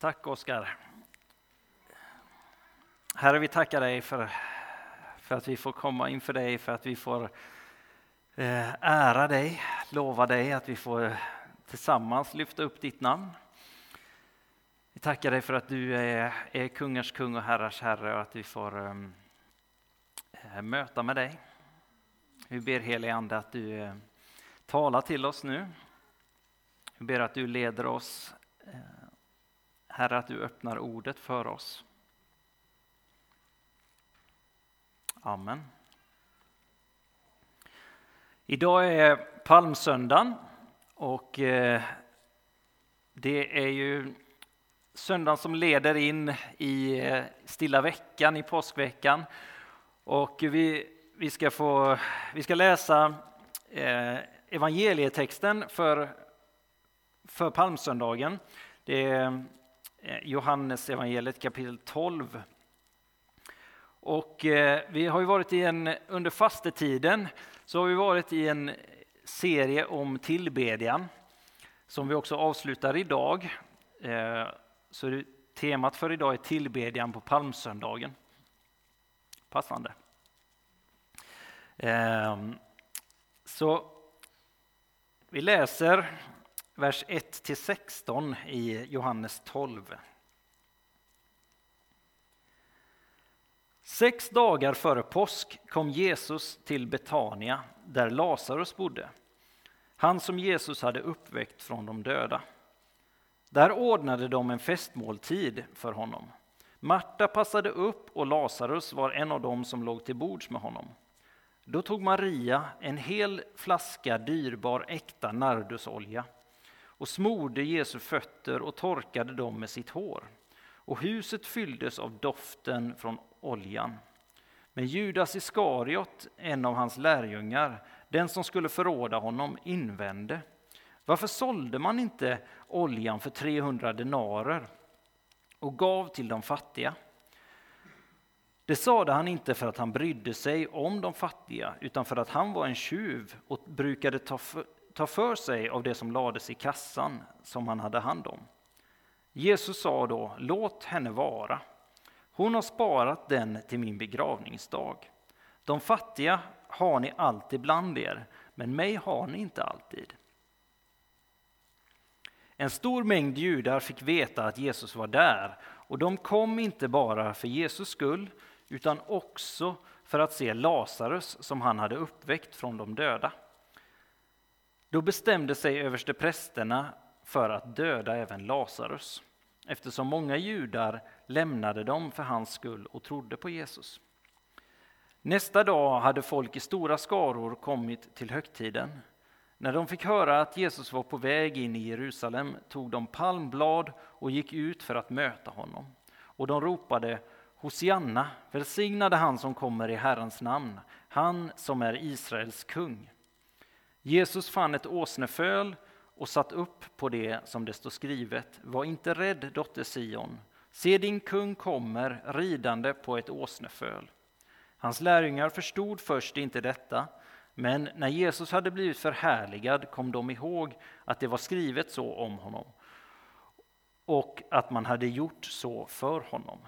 Tack Oskar. Herre, vi tackar dig för, för att vi får komma inför dig, för att vi får eh, ära dig, lova dig att vi får tillsammans lyfta upp ditt namn. Vi tackar dig för att du är, är kungars kung och herrars herre och att vi får um, möta med dig. Vi ber helige Ande att du uh, talar till oss nu. Vi ber att du leder oss uh, Herre, att du öppnar ordet för oss. Amen. Idag är palmsöndagen och eh, det är ju söndagen som leder in i eh, stilla veckan, i påskveckan. Och vi, vi, ska, få, vi ska läsa eh, evangelietexten för, för palmsöndagen. Det är Eh, Johannes evangeliet kapitel 12. Och eh, vi har ju varit i en, under fastetiden så har vi varit i en serie om tillbedjan som vi också avslutar idag. Eh, så temat för idag är tillbedjan på palmsöndagen. Passande. Ehm, så vi läser vers 1-16 i Johannes 12. Sex dagar före påsk kom Jesus till Betania där Lazarus bodde, han som Jesus hade uppväckt från de döda. Där ordnade de en festmåltid för honom. Marta passade upp och Lazarus var en av dem som låg till bords med honom. Då tog Maria en hel flaska dyrbar äkta nardusolja och smorde Jesu fötter och torkade dem med sitt hår. Och huset fylldes av doften från oljan. Men Judas Iskariot, en av hans lärjungar, den som skulle förråda honom, invände. Varför sålde man inte oljan för 300 denarer och gav till de fattiga? Det sade han inte för att han brydde sig om de fattiga, utan för att han var en tjuv och brukade ta ta för sig av det som lades i kassan som han hade hand om. Jesus sa då, låt henne vara. Hon har sparat den till min begravningsdag. De fattiga har ni alltid bland er, men mig har ni inte alltid. En stor mängd judar fick veta att Jesus var där och de kom inte bara för Jesus skull utan också för att se Lazarus som han hade uppväckt från de döda. Då bestämde sig översteprästerna för att döda även Lazarus eftersom många judar lämnade dem för hans skull och trodde på Jesus. Nästa dag hade folk i stora skaror kommit till högtiden. När de fick höra att Jesus var på väg in i Jerusalem tog de palmblad och gick ut för att möta honom. Och de ropade Hosianna, välsignade han som kommer i Herrens namn, han som är Israels kung. Jesus fann ett åsneföl och satt upp på det som det står skrivet. Var inte rädd, dotter Sion. Se, din kung kommer ridande på ett åsneföl. Hans lärjungar förstod först inte detta, men när Jesus hade blivit förhärligad kom de ihåg att det var skrivet så om honom och att man hade gjort så för honom.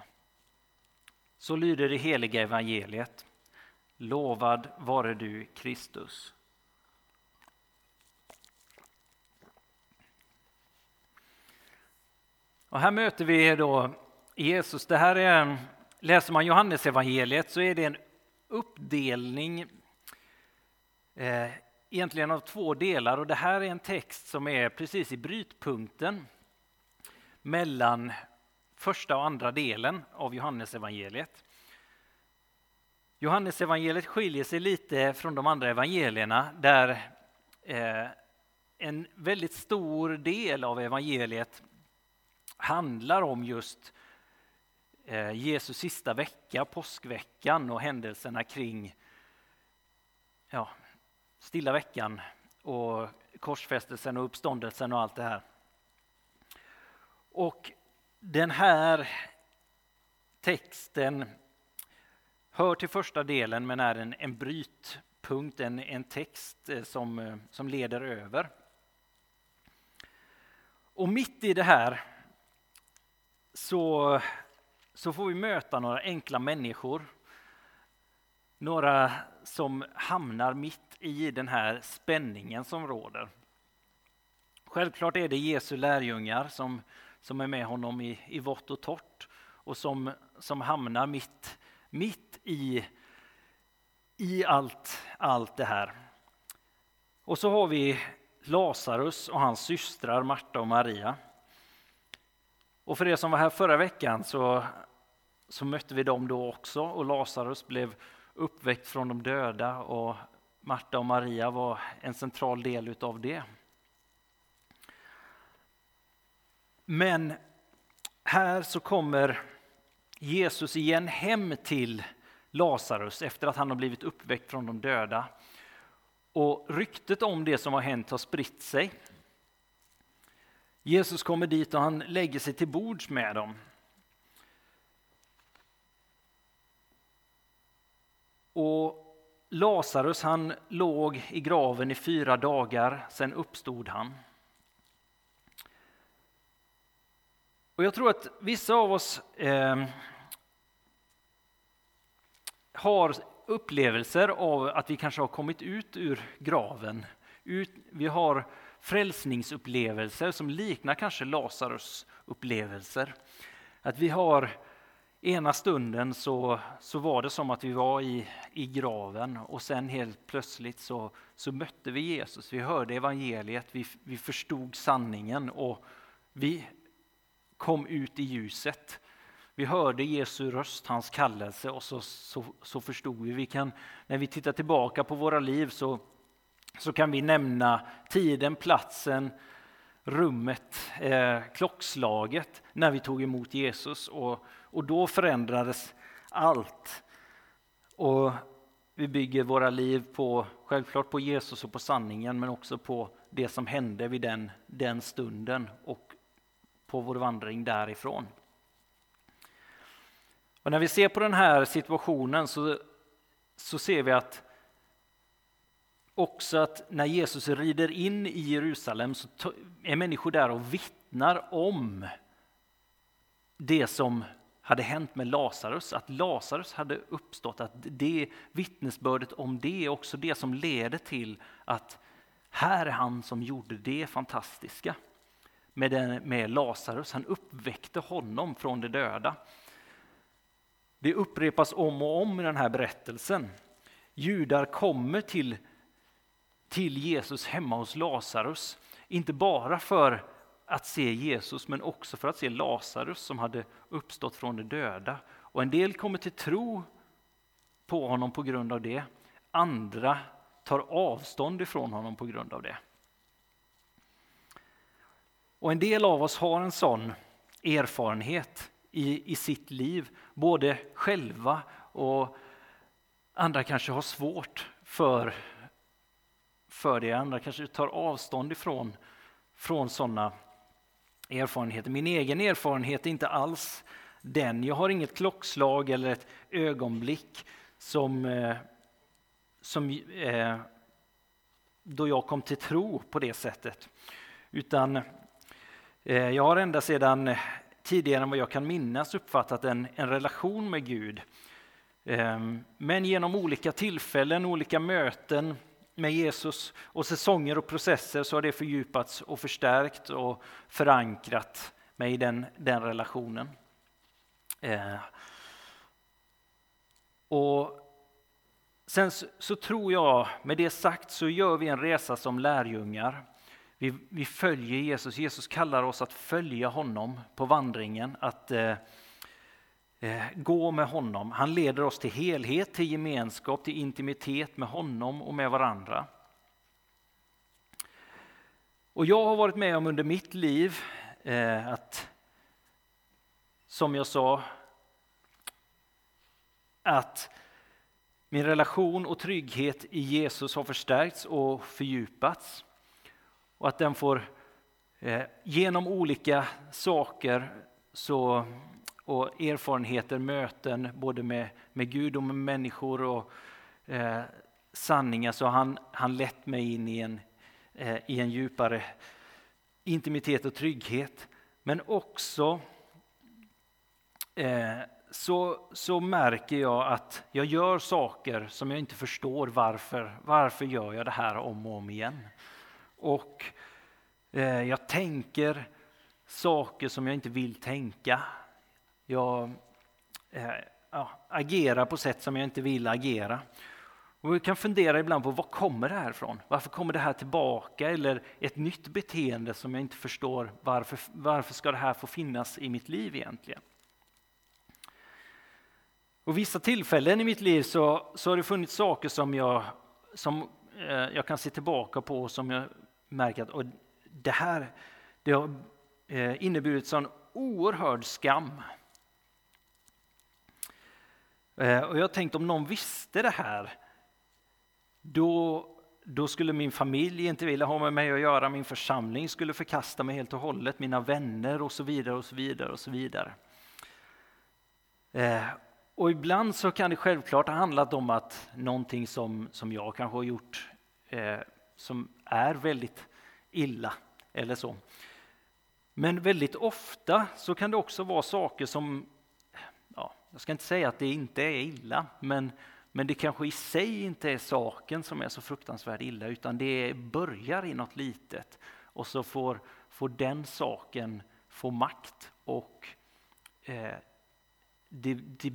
Så lyder det heliga evangeliet. Lovad vare du, Kristus. Och här möter vi då Jesus. Det här är, läser man Johannes evangeliet så är det en uppdelning eh, egentligen av två delar och det här är en text som är precis i brytpunkten mellan första och andra delen av Johannes evangeliet. Johannes evangeliet skiljer sig lite från de andra evangelierna där eh, en väldigt stor del av evangeliet handlar om just eh, Jesus sista vecka, påskveckan och händelserna kring ja, stilla veckan och korsfästelsen och uppståndelsen och allt det här. Och den här texten hör till första delen men är en, en brytpunkt, en, en text eh, som, eh, som leder över. Och mitt i det här så, så får vi möta några enkla människor. Några som hamnar mitt i den här spänningen som råder. Självklart är det Jesu lärjungar som, som är med honom i, i vått och torrt och som, som hamnar mitt, mitt i, i allt, allt det här. Och så har vi Lazarus och hans systrar Marta och Maria. Och för er som var här förra veckan så, så mötte vi dem då också och Lazarus blev uppväckt från de döda och Marta och Maria var en central del utav det. Men här så kommer Jesus igen hem till Lazarus efter att han har blivit uppväckt från de döda. Och ryktet om det som har hänt har spritt sig. Jesus kommer dit och han lägger sig till bords med dem. Och Lazarus han låg i graven i fyra dagar, sen uppstod han. Och jag tror att vissa av oss eh, har upplevelser av att vi kanske har kommit ut ur graven. Ut, vi har frälsningsupplevelser som liknar kanske Lazarus upplevelser. Att vi har ena stunden så, så var det som att vi var i, i graven och sen helt plötsligt så, så mötte vi Jesus. Vi hörde evangeliet, vi, vi förstod sanningen och vi kom ut i ljuset. Vi hörde Jesu röst, hans kallelse och så, så, så förstod vi. vi kan, när vi tittar tillbaka på våra liv så, så kan vi nämna tiden, platsen, rummet, eh, klockslaget när vi tog emot Jesus och, och då förändrades allt. Och vi bygger våra liv på, självklart på Jesus och på sanningen men också på det som hände vid den, den stunden och på vår vandring därifrån. Och när vi ser på den här situationen så, så ser vi att också att när Jesus rider in i Jerusalem så är människor där och vittnar om det som hade hänt med Lazarus, att Lazarus hade uppstått, att det vittnesbördet om det är också det som leder till att här är han som gjorde det fantastiska med, den, med Lazarus. Han uppväckte honom från de döda. Det upprepas om och om i den här berättelsen. Judar kommer till, till Jesus hemma hos Lazarus, inte bara för att se Jesus men också för att se Lazarus som hade uppstått från de döda. Och en del kommer till tro på honom på grund av det. Andra tar avstånd ifrån honom på grund av det. Och en del av oss har en sån erfarenhet i, i sitt liv, både själva och andra kanske har svårt för, för det. Andra kanske tar avstånd ifrån från sådana erfarenheter. Min egen erfarenhet är inte alls den. Jag har inget klockslag eller ett ögonblick som, eh, som eh, då jag kom till tro på det sättet. Utan eh, jag har ända sedan tidigare än vad jag kan minnas uppfattat en, en relation med Gud. Ehm, men genom olika tillfällen, olika möten med Jesus och säsonger och processer så har det fördjupats och förstärkt och förankrat mig i den, den relationen. Eh. och sen så, så tror jag, med det sagt, så gör vi en resa som lärjungar. Vi, vi följer Jesus. Jesus kallar oss att följa honom på vandringen, att eh, Eh, gå med honom. Han leder oss till helhet, till gemenskap, till intimitet med honom och med varandra. Och jag har varit med om under mitt liv eh, att, som jag sa, att min relation och trygghet i Jesus har förstärkts och fördjupats och att den får eh, genom olika saker så, och erfarenheter, möten både med, med Gud och med människor och eh, sanningar så har han, han lett mig in i en, eh, i en djupare intimitet och trygghet. Men också eh, så, så märker jag att jag gör saker som jag inte förstår varför. Varför gör jag det här om och om igen? Och eh, jag tänker saker som jag inte vill tänka. Jag eh, ja, agerar på sätt som jag inte vill agera. Och vi kan fundera ibland på var kommer det här ifrån? Varför kommer det här tillbaka? Eller ett nytt beteende som jag inte förstår. Varför, varför ska det här få finnas i mitt liv egentligen? Och vissa tillfällen i mitt liv så, så har det funnits saker som jag, som, eh, jag kan se tillbaka på och som jag märker att och det här det har eh, inneburit sån oerhörd skam. Eh, och jag tänkte om någon visste det här, då, då skulle min familj inte vilja ha med mig att göra, min församling skulle förkasta mig helt och hållet, mina vänner och så vidare och så vidare och så vidare. Eh, och ibland så kan det självklart ha handlat om att någonting som, som jag kanske har gjort eh, som är väldigt illa eller så. Men väldigt ofta så kan det också vara saker som, ja, jag ska inte säga att det inte är illa, men, men det kanske i sig inte är saken som är så fruktansvärt illa, utan det börjar i något litet och så får, får den saken få makt och eh, det, det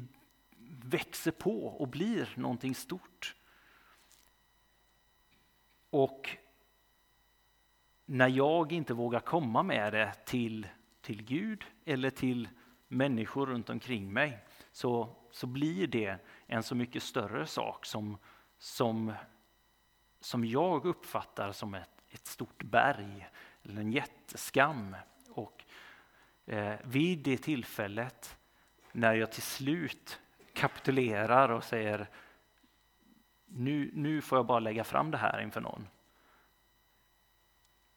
växer på och blir någonting stort. Och när jag inte vågar komma med det till, till Gud eller till människor runt omkring mig så, så blir det en så mycket större sak som, som, som jag uppfattar som ett, ett stort berg eller en jätteskam. Och eh, vid det tillfället när jag till slut kapitulerar och säger nu, nu får jag bara lägga fram det här inför någon.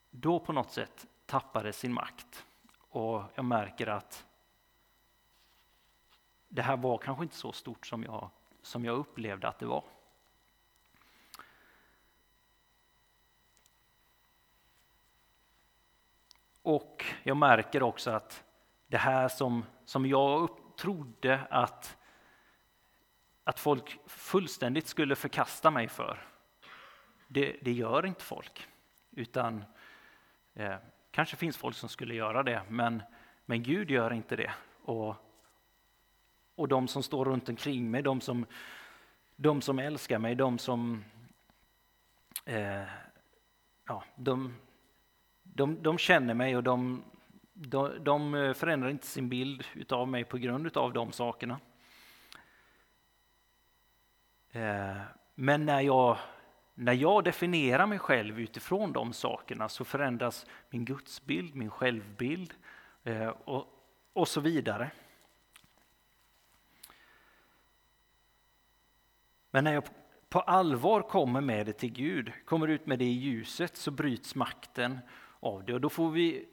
Då på något sätt tappar det sin makt och jag märker att det här var kanske inte så stort som jag, som jag upplevde att det var. Och jag märker också att det här som, som jag upp, trodde att att folk fullständigt skulle förkasta mig för. Det, det gör inte folk. Utan eh, kanske finns folk som skulle göra det, men, men Gud gör inte det. Och, och de som står runt omkring mig, de som, de som älskar mig, de som eh, ja, de, de, de känner mig och de, de, de eh, förändrar inte sin bild av mig på grund av de sakerna. Eh, men när jag, när jag definierar mig själv utifrån de sakerna så förändras min gudsbild, min självbild eh, och, och så vidare. Men när jag på allvar kommer med det till Gud, kommer ut med det i ljuset, så bryts makten av det. Och då får vi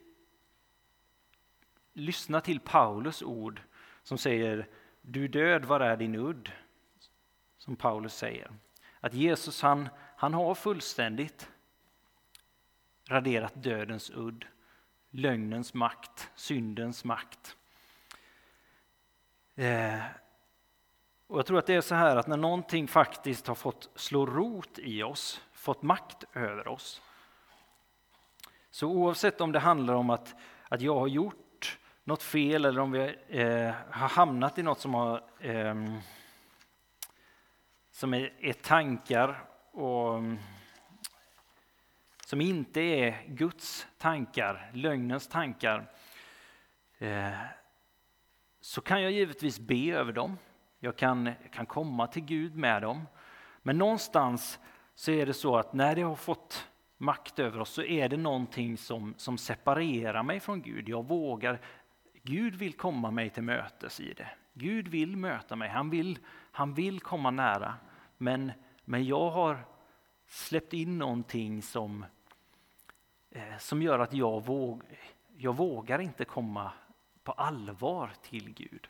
lyssna till Paulus ord som säger Du död, var är din udd? som Paulus säger. Att Jesus han, han har fullständigt raderat dödens udd, lögnens makt, syndens makt. Eh, och jag tror att det är så här att när någonting faktiskt har fått slå rot i oss, fått makt över oss, så oavsett om det handlar om att, att jag har gjort något fel eller om vi eh, har hamnat i något som har eh, som är, är tankar och som inte är Guds tankar, lögnens tankar, eh, så kan jag givetvis be över dem. Jag kan, kan komma till Gud med dem. Men någonstans så är det så att när det har fått makt över oss så är det någonting som, som separerar mig från Gud. Jag vågar, Gud vill komma mig till mötes i det. Gud vill möta mig, han vill, han vill komma nära. Men, men jag har släppt in någonting som, eh, som gör att jag, våg, jag vågar inte komma på allvar till Gud.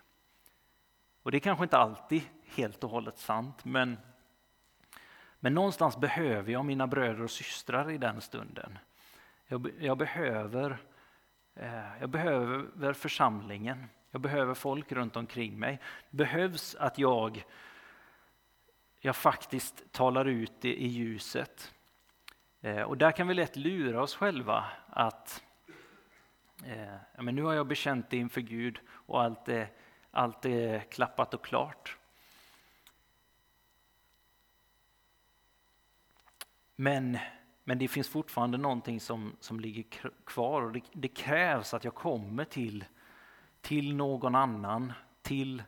Och det är kanske inte alltid helt och hållet sant, men, men någonstans behöver jag mina bröder och systrar i den stunden. Jag, jag behöver, eh, jag behöver församlingen. Jag behöver folk runt omkring mig. Det behövs att jag, jag faktiskt talar ut det i ljuset. Eh, och där kan vi lätt lura oss själva att eh, men nu har jag bekänt det inför Gud och allt är, allt är klappat och klart. Men, men det finns fortfarande någonting som, som ligger kvar och det, det krävs att jag kommer till, till någon annan, till,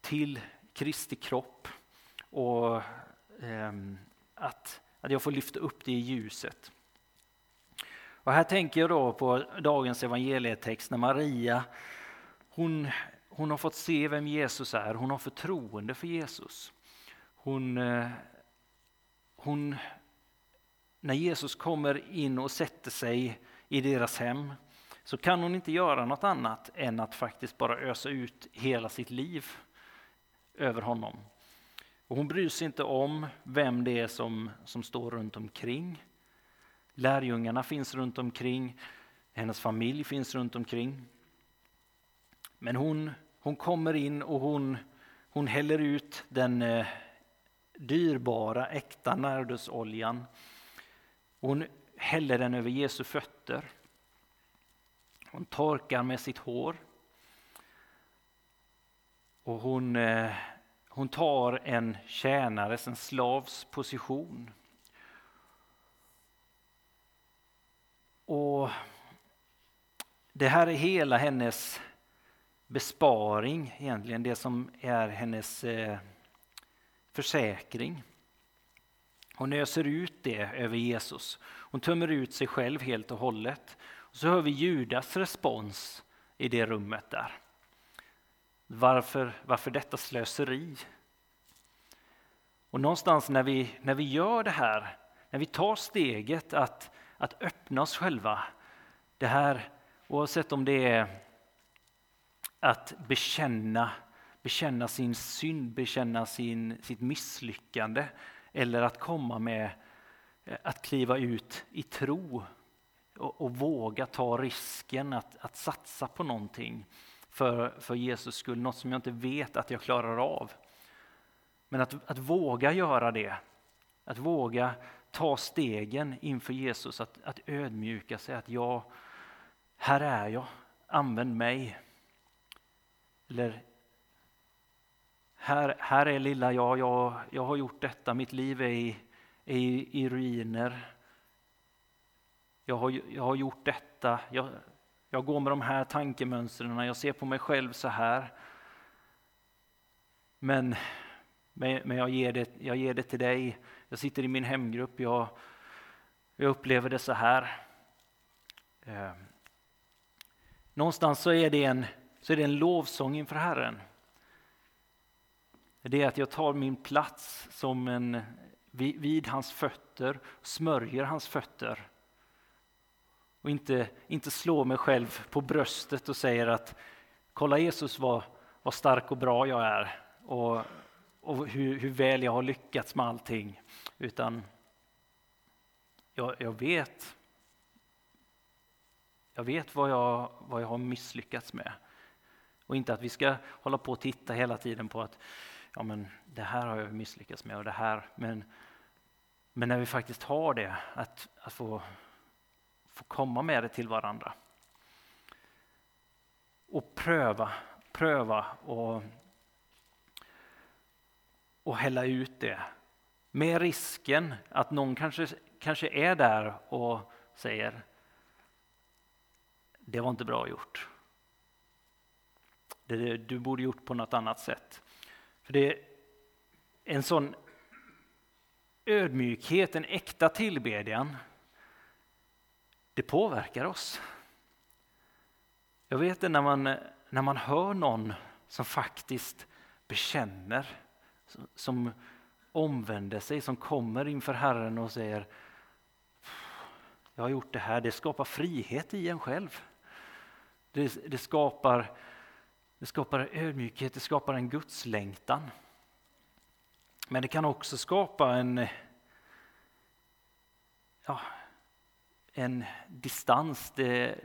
till Kristi kropp och eh, att, att jag får lyfta upp det i ljuset. Och här tänker jag då på dagens evangelietext när Maria hon, hon har fått se vem Jesus är, hon har förtroende för Jesus. Hon, eh, hon, när Jesus kommer in och sätter sig i deras hem så kan hon inte göra något annat än att faktiskt bara ösa ut hela sitt liv över honom. Och hon bryr sig inte om vem det är som, som står runt omkring. Lärjungarna finns runt omkring, hennes familj finns runt omkring. Men hon, hon kommer in och hon, hon häller ut den eh, dyrbara, äkta nardusoljan. Hon häller den över Jesu fötter. Hon torkar med sitt hår. Och hon, eh, hon tar en tjänares, en slavs position. Och Det här är hela hennes besparing, egentligen det som är hennes eh, försäkring. Hon öser ut det över Jesus. Hon tömmer ut sig själv helt och hållet. Och så hör vi Judas respons i det rummet där. Varför, varför detta slöseri? Och någonstans när vi, när vi gör det här, när vi tar steget att, att öppna oss själva, det här oavsett om det är att bekänna bekänna sin synd, bekänna sin, sitt misslyckande eller att komma med eh, att kliva ut i tro och, och våga ta risken att, att satsa på någonting för, för Jesus skull, något som jag inte vet att jag klarar av. Men att, att våga göra det, att våga ta stegen inför Jesus, att, att ödmjuka sig, att jag, här är jag, använd mig. Eller här, här är lilla jag, jag, jag har gjort detta, mitt liv är i, är i, i ruiner. Jag har, jag har gjort detta, jag, jag går med de här tankemönstren, jag ser på mig själv så här. Men, men jag, ger det, jag ger det till dig, jag sitter i min hemgrupp, jag, jag upplever det så här. Eh, någonstans så är, det en, så är det en lovsång inför Herren det är att jag tar min plats som en, vid hans fötter, smörjer hans fötter. Och inte, inte slår mig själv på bröstet och säger att kolla Jesus vad, vad stark och bra jag är och, och hur, hur väl jag har lyckats med allting. Utan jag, jag vet jag vet vad jag, vad jag har misslyckats med. Och inte att vi ska hålla på och titta hela tiden på att ja men det här har jag misslyckats med och det här. Men, men när vi faktiskt har det, att, att få, få komma med det till varandra. Och pröva, pröva och, och hälla ut det. Med risken att någon kanske, kanske är där och säger det var inte bra gjort. Det, du borde gjort på något annat sätt. För det är en sån ödmjukhet, en äkta tillbedjan, det påverkar oss. Jag vet det när man, när man hör någon som faktiskt bekänner, som omvänder sig, som kommer inför Herren och säger jag har gjort det här, det skapar frihet i en själv. Det, det skapar det skapar ödmjukhet, det skapar en gudslängtan. Men det kan också skapa en, ja, en distans. Det,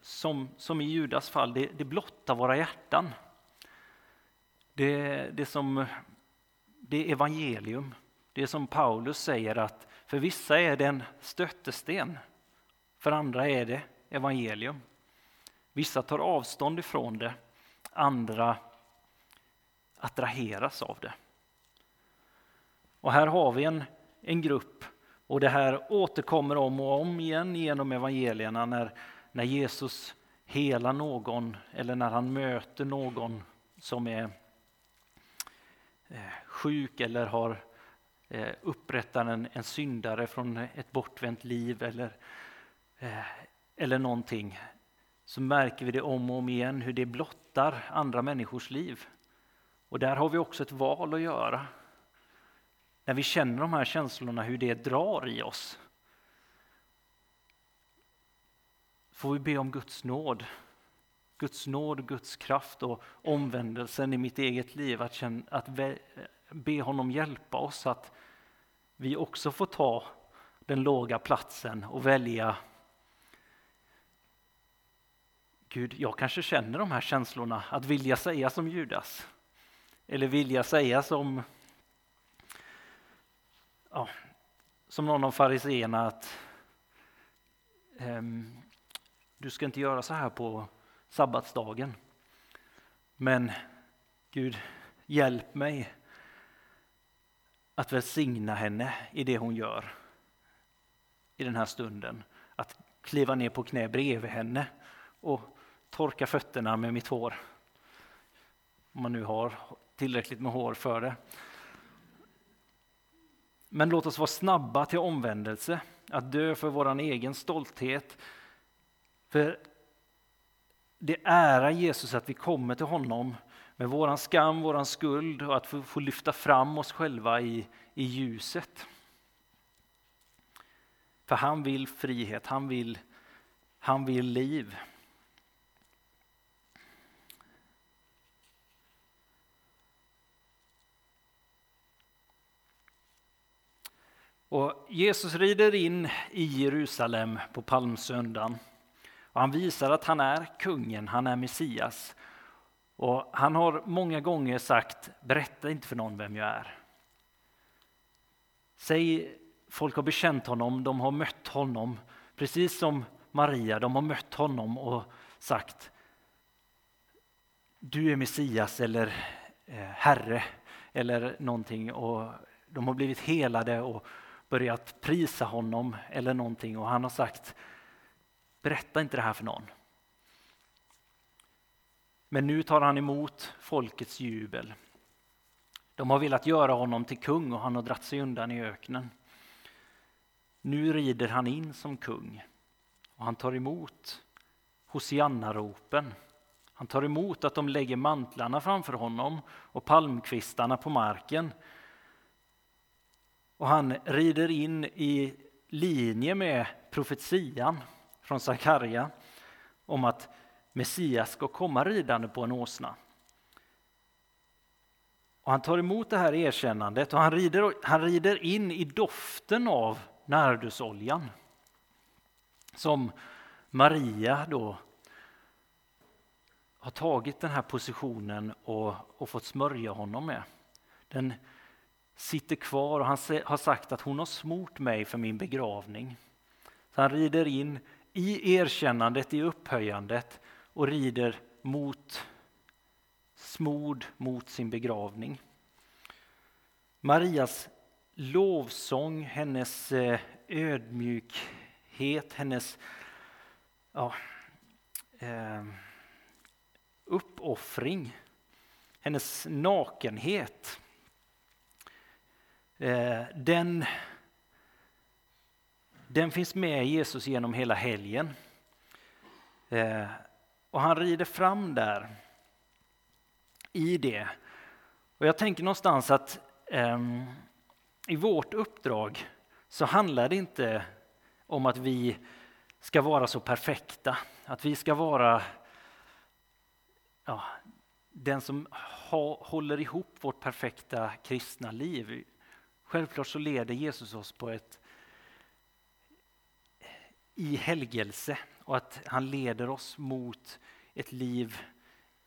som, som i Judas fall, det, det blottar våra hjärtan. Det, det, som, det är evangelium. Det är som Paulus säger att för vissa är det en stötesten, för andra är det evangelium. Vissa tar avstånd ifrån det, andra attraheras av det. Och här har vi en, en grupp, och det här återkommer om och om igen genom evangelierna när, när Jesus helar någon eller när han möter någon som är eh, sjuk eller har eh, upprättat en, en syndare från ett bortvänt liv eller, eh, eller någonting så märker vi det om och om igen hur det blottar andra människors liv. Och där har vi också ett val att göra. När vi känner de här känslorna, hur det drar i oss. Får vi be om Guds nåd. Guds nåd, Guds kraft och omvändelsen i mitt eget liv. Att, känna, att be honom hjälpa oss att vi också får ta den låga platsen och välja Gud, jag kanske känner de här känslorna, att vilja säga som Judas. Eller vilja säga som, ja, som någon av fariseerna att um, du ska inte göra så här på sabbatsdagen. Men Gud, hjälp mig att välsigna henne i det hon gör i den här stunden. Att kliva ner på knä bredvid henne och torka fötterna med mitt hår. Om man nu har tillräckligt med hår för det. Men låt oss vara snabba till omvändelse, att dö för vår egen stolthet. För det ära Jesus att vi kommer till honom med vår skam, vår skuld och att få, få lyfta fram oss själva i, i ljuset. För han vill frihet, han vill, han vill liv. Och Jesus rider in i Jerusalem på palmsöndagen. Och han visar att han är kungen, han är Messias. Och han har många gånger sagt, berätta inte för någon vem jag är. Säg, folk har bekänt honom, de har mött honom, precis som Maria, de har mött honom och sagt, du är Messias eller eh, Herre eller någonting. Och de har blivit helade och börjat prisa honom eller någonting och han har sagt berätta inte det här för någon. Men nu tar han emot folkets jubel. De har velat göra honom till kung och han har dratt sig undan i öknen. Nu rider han in som kung och han tar emot Hosianna-ropen. Han tar emot att de lägger mantlarna framför honom och palmkvistarna på marken och han rider in i linje med profetian från Sakarja om att Messias ska komma ridande på en åsna. Och han tar emot det här erkännandet och han rider, han rider in i doften av nardusoljan som Maria då har tagit den här positionen och, och fått smörja honom med. Den sitter kvar och han har sagt att hon har smort mig för min begravning. Så han rider in i erkännandet, i upphöjandet och rider mot smord mot sin begravning. Marias lovsång, hennes eh, ödmjukhet, hennes ja, eh, uppoffring, hennes nakenhet Eh, den, den finns med Jesus genom hela helgen. Eh, och han rider fram där i det. Och jag tänker någonstans att um, i vårt uppdrag så handlar det inte om att vi ska vara så perfekta, att vi ska vara ja, den som ha, håller ihop vårt perfekta kristna liv. Självklart så leder Jesus oss på ett i helgelse och att han leder oss mot ett liv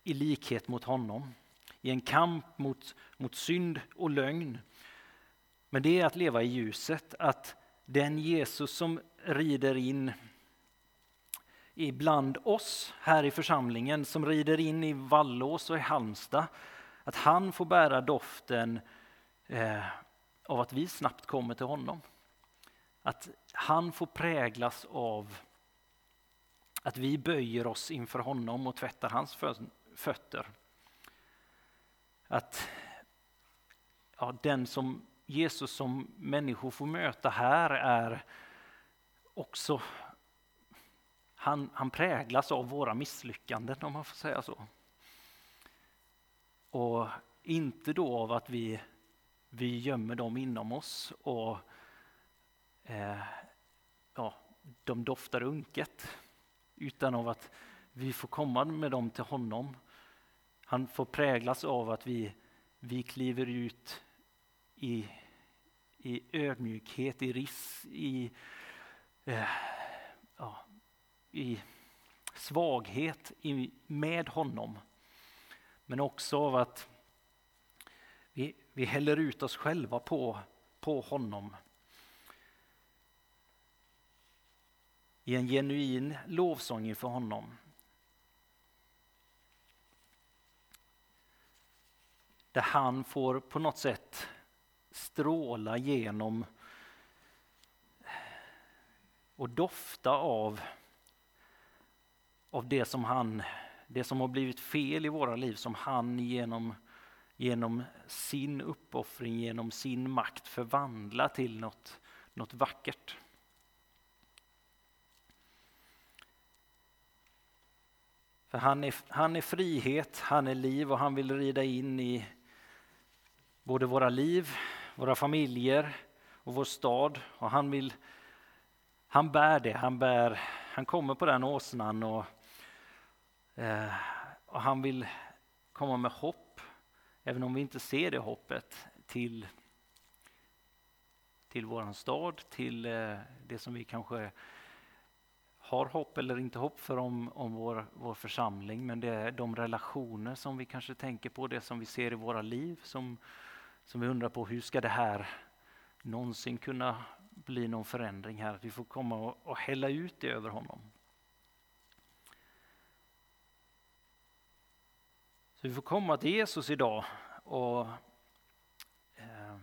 i likhet mot honom. I en kamp mot, mot synd och lögn. Men det är att leva i ljuset, att den Jesus som rider in ibland oss här i församlingen, som rider in i Vallås och i Halmstad, att han får bära doften eh, av att vi snabbt kommer till honom. Att han får präglas av att vi böjer oss inför honom och tvättar hans fötter. Att ja, den som Jesus som människor får möta här är också han, han präglas av våra misslyckanden om man får säga så. Och inte då av att vi, vi gömmer dem inom oss och eh, ja, de doftar unket. Utan av att vi får komma med dem till honom. Han får präglas av att vi, vi kliver ut i, i ödmjukhet, i riss, i, eh, ja, i svaghet i, med honom. Men också av att vi, häller ut oss själva på, på honom. I en genuin lovsång inför honom. Där han får på något sätt stråla genom och dofta av, av det som han det som har blivit fel i våra liv som han genom, genom sin uppoffring, genom sin makt förvandla till något, något vackert. För han är, han är frihet, han är liv och han vill rida in i både våra liv, våra familjer och vår stad. Och han, vill, han bär det, han, bär, han kommer på den åsnan och Eh, och han vill komma med hopp, även om vi inte ser det hoppet, till, till våran stad, till eh, det som vi kanske har hopp eller inte hopp för om, om vår, vår församling, men det är de relationer som vi kanske tänker på, det som vi ser i våra liv, som, som vi undrar på hur ska det här någonsin kunna bli någon förändring här? Att vi får komma och, och hälla ut det över honom. Så vi får komma till Jesus idag och eh,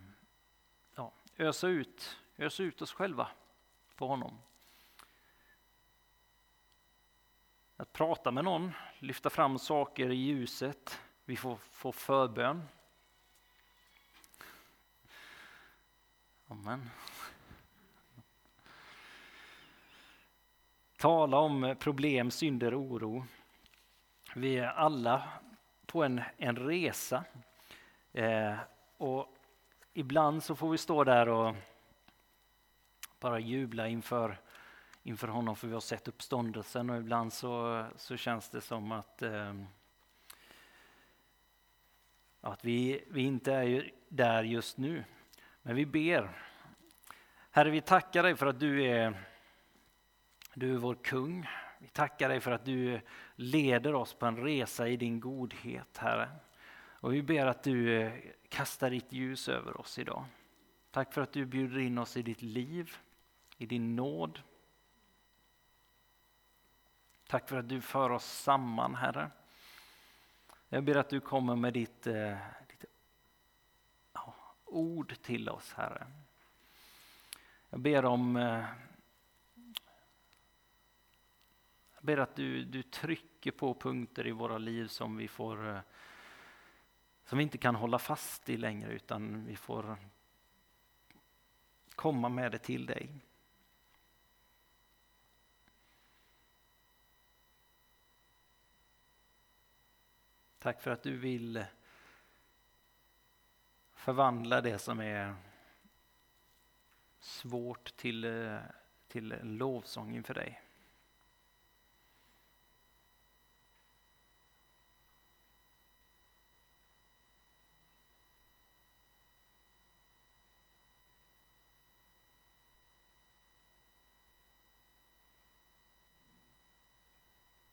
ja, ösa, ut, ösa ut oss själva på honom. Att prata med någon, lyfta fram saker i ljuset. Vi får får förbön. Amen. Tala om problem, synder, oro. Vi är alla på en, en resa. Eh, och ibland så får vi stå där och bara jubla inför, inför honom för vi har sett uppståndelsen och ibland så, så känns det som att, eh, att vi, vi inte är där just nu. Men vi ber. Herre, vi tackar dig för att du är, du är vår kung. Vi tackar dig för att du leder oss på en resa i din godhet, Herre. Och vi ber att du eh, kastar ditt ljus över oss idag. Tack för att du bjuder in oss i ditt liv, i din nåd. Tack för att du för oss samman, Herre. Jag ber att du kommer med ditt, eh, ditt ord till oss, Herre. Jag ber om eh, Jag ber att du, du trycker på punkter i våra liv som vi får eh, som vi inte kan hålla fast i längre utan vi får komma med det till dig. Tack för att du vill förvandla det som är svårt till, eh, till en lovsång inför dig.